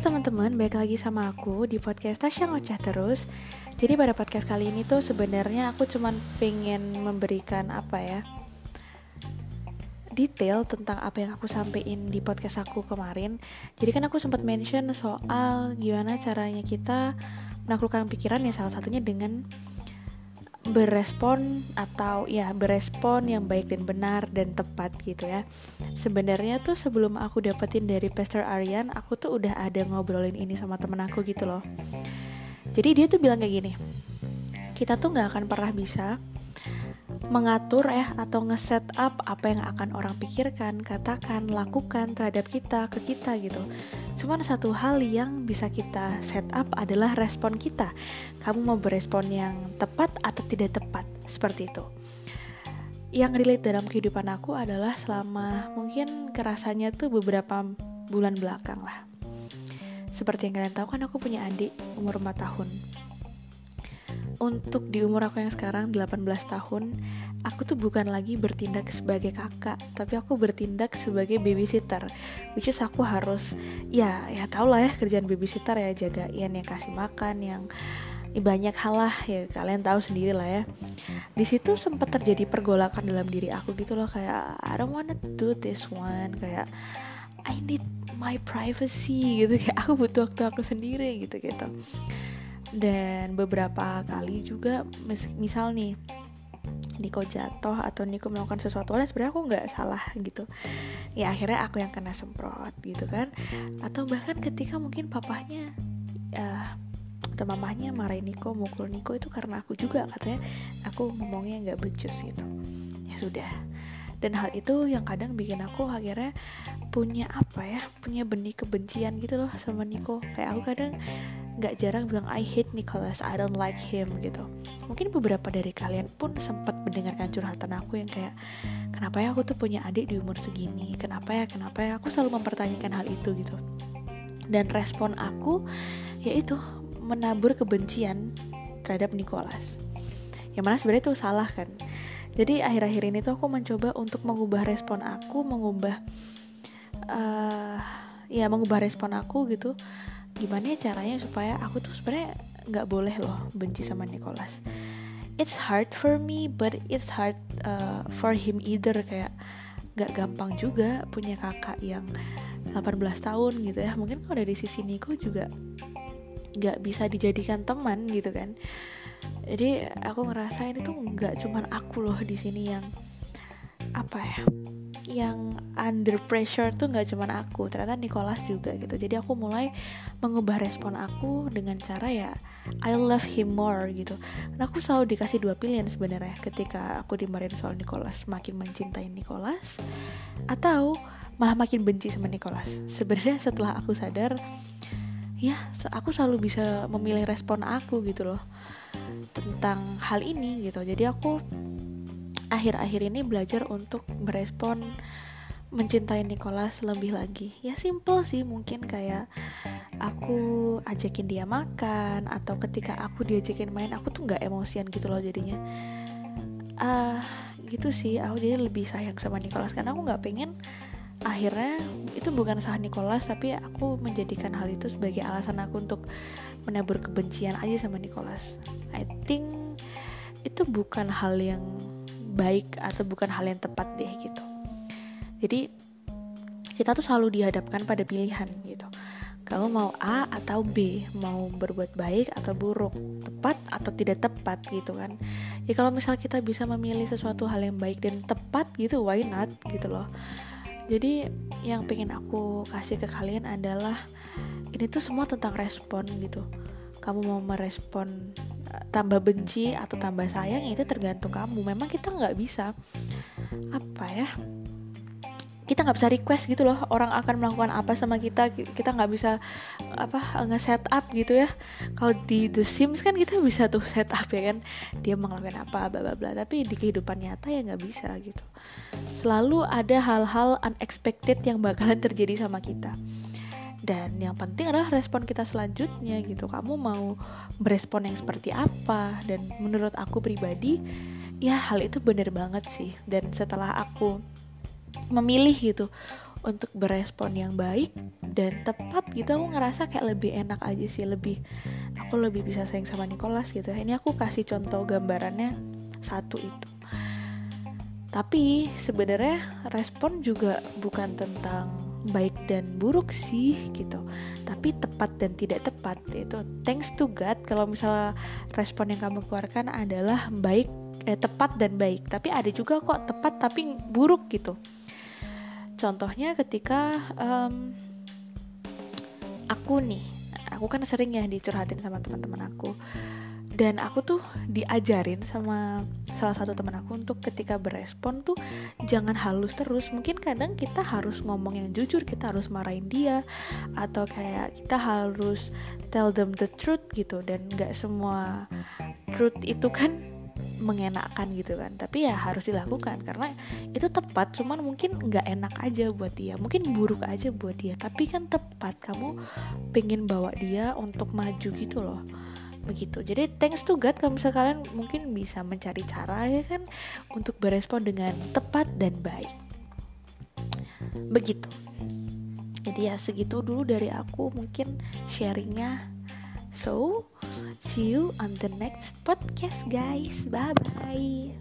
teman-teman, balik lagi sama aku di podcast Tasya Ngoceh Terus. Jadi pada podcast kali ini tuh sebenarnya aku cuman pengen memberikan apa ya Detail tentang apa yang aku sampaikan di podcast aku kemarin. Jadi kan aku sempat mention soal gimana caranya kita menaklukkan pikiran ya salah satunya dengan berespon atau ya berespon yang baik dan benar dan tepat gitu ya sebenarnya tuh sebelum aku dapetin dari Pastor Aryan aku tuh udah ada ngobrolin ini sama temen aku gitu loh jadi dia tuh bilang kayak gini kita tuh nggak akan pernah bisa mengatur ya atau nge-set up apa yang akan orang pikirkan, katakan, lakukan terhadap kita ke kita gitu. Cuman satu hal yang bisa kita set up adalah respon kita. Kamu mau berespon yang tepat atau tidak tepat seperti itu. Yang relate dalam kehidupan aku adalah selama mungkin kerasanya tuh beberapa bulan belakang lah. Seperti yang kalian tahu kan aku punya adik umur 4 tahun untuk di umur aku yang sekarang 18 tahun aku tuh bukan lagi bertindak sebagai kakak tapi aku bertindak sebagai babysitter. Which is aku harus ya ya tau lah ya kerjaan babysitter ya jagain yang kasih makan yang ya banyak hal lah ya kalian tahu sendiri lah ya. Di situ sempat terjadi pergolakan dalam diri aku gitu loh kayak I don't wanna do this one kayak I need my privacy gitu kayak aku butuh waktu aku sendiri gitu gitu. Dan beberapa kali juga mis misal nih Niko jatuh atau Niko melakukan sesuatu lain sebenarnya aku nggak salah gitu. Ya akhirnya aku yang kena semprot gitu kan. Atau bahkan ketika mungkin papahnya ya atau mamahnya marahin Niko mukul Niko itu karena aku juga katanya aku ngomongnya nggak becus gitu. Ya sudah. Dan hal itu yang kadang bikin aku akhirnya punya apa ya punya benih kebencian gitu loh sama Niko. Kayak aku kadang nggak jarang bilang I hate Nicholas, I don't like him gitu. Mungkin beberapa dari kalian pun sempat mendengarkan curhatan aku yang kayak kenapa ya aku tuh punya adik di umur segini, kenapa ya, kenapa ya, aku selalu mempertanyakan hal itu gitu. Dan respon aku yaitu menabur kebencian terhadap Nicholas. Yang mana sebenarnya itu salah kan. Jadi akhir-akhir ini tuh aku mencoba untuk mengubah respon aku, mengubah uh, ya mengubah respon aku gitu gimana ya caranya supaya aku tuh sebenarnya nggak boleh loh benci sama Nicholas. It's hard for me but it's hard uh, for him either. Kayak nggak gampang juga punya kakak yang 18 tahun gitu ya. Mungkin kalau dari sisi Nico juga nggak bisa dijadikan teman gitu kan. Jadi aku ngerasa ini tuh nggak cuman aku loh di sini yang apa ya yang under pressure tuh nggak cuman aku ternyata Nicholas juga gitu. Jadi aku mulai mengubah respon aku dengan cara ya I love him more gitu. Dan aku selalu dikasih dua pilihan sebenarnya ketika aku dimarahin soal Nicholas. Makin mencintai Nicholas atau malah makin benci sama Nicholas. Sebenarnya setelah aku sadar ya aku selalu bisa memilih respon aku gitu loh tentang hal ini gitu. Jadi aku akhir-akhir ini belajar untuk merespon mencintai Nicholas lebih lagi. Ya simple sih mungkin kayak aku ajakin dia makan atau ketika aku diajakin main aku tuh nggak emosian gitu loh jadinya. Ah uh, gitu sih aku jadi lebih sayang sama Nicholas karena aku nggak pengen akhirnya itu bukan salah Nicholas tapi aku menjadikan hal itu sebagai alasan aku untuk menabur kebencian aja sama Nicholas. I think itu bukan hal yang baik atau bukan hal yang tepat deh gitu. Jadi kita tuh selalu dihadapkan pada pilihan gitu. Kamu mau A atau B mau berbuat baik atau buruk tepat atau tidak tepat gitu kan. Ya kalau misal kita bisa memilih sesuatu hal yang baik dan tepat gitu why not gitu loh. Jadi yang pengen aku kasih ke kalian adalah ini tuh semua tentang respon gitu. Kamu mau merespon tambah benci atau tambah sayang itu tergantung kamu. Memang kita nggak bisa apa ya kita nggak bisa request gitu loh orang akan melakukan apa sama kita. Kita nggak bisa apa nge-set up gitu ya. Kalau di The Sims kan kita bisa tuh set up ya kan. Dia melakukan apa bla bla bla. Tapi di kehidupan nyata ya nggak bisa gitu. Selalu ada hal-hal unexpected yang bakalan terjadi sama kita dan yang penting adalah respon kita selanjutnya gitu. Kamu mau berespon yang seperti apa? Dan menurut aku pribadi ya hal itu bener banget sih. Dan setelah aku memilih gitu untuk berespon yang baik dan tepat gitu aku ngerasa kayak lebih enak aja sih. Lebih aku lebih bisa sayang sama Nicholas gitu. Ini aku kasih contoh gambarannya satu itu. Tapi sebenarnya respon juga bukan tentang baik dan buruk sih gitu. Tapi tepat dan tidak tepat itu thanks to God kalau misalnya respon yang kamu keluarkan adalah baik eh, tepat dan baik. Tapi ada juga kok tepat tapi buruk gitu. Contohnya ketika um, aku nih aku kan sering ya dicurhatin sama teman-teman aku dan aku tuh diajarin sama salah satu teman aku untuk ketika berespon tuh jangan halus terus. Mungkin kadang kita harus ngomong yang jujur kita harus marahin dia atau kayak kita harus tell them the truth gitu. Dan nggak semua truth itu kan mengenakan gitu kan. Tapi ya harus dilakukan karena itu tepat cuman mungkin nggak enak aja buat dia. Mungkin buruk aja buat dia tapi kan tepat. Kamu pengen bawa dia untuk maju gitu loh begitu. Jadi thanks to God kalau misalnya kalian mungkin bisa mencari cara ya kan untuk berespon dengan tepat dan baik. Begitu. Jadi ya segitu dulu dari aku mungkin sharingnya. So see you on the next podcast guys. Bye bye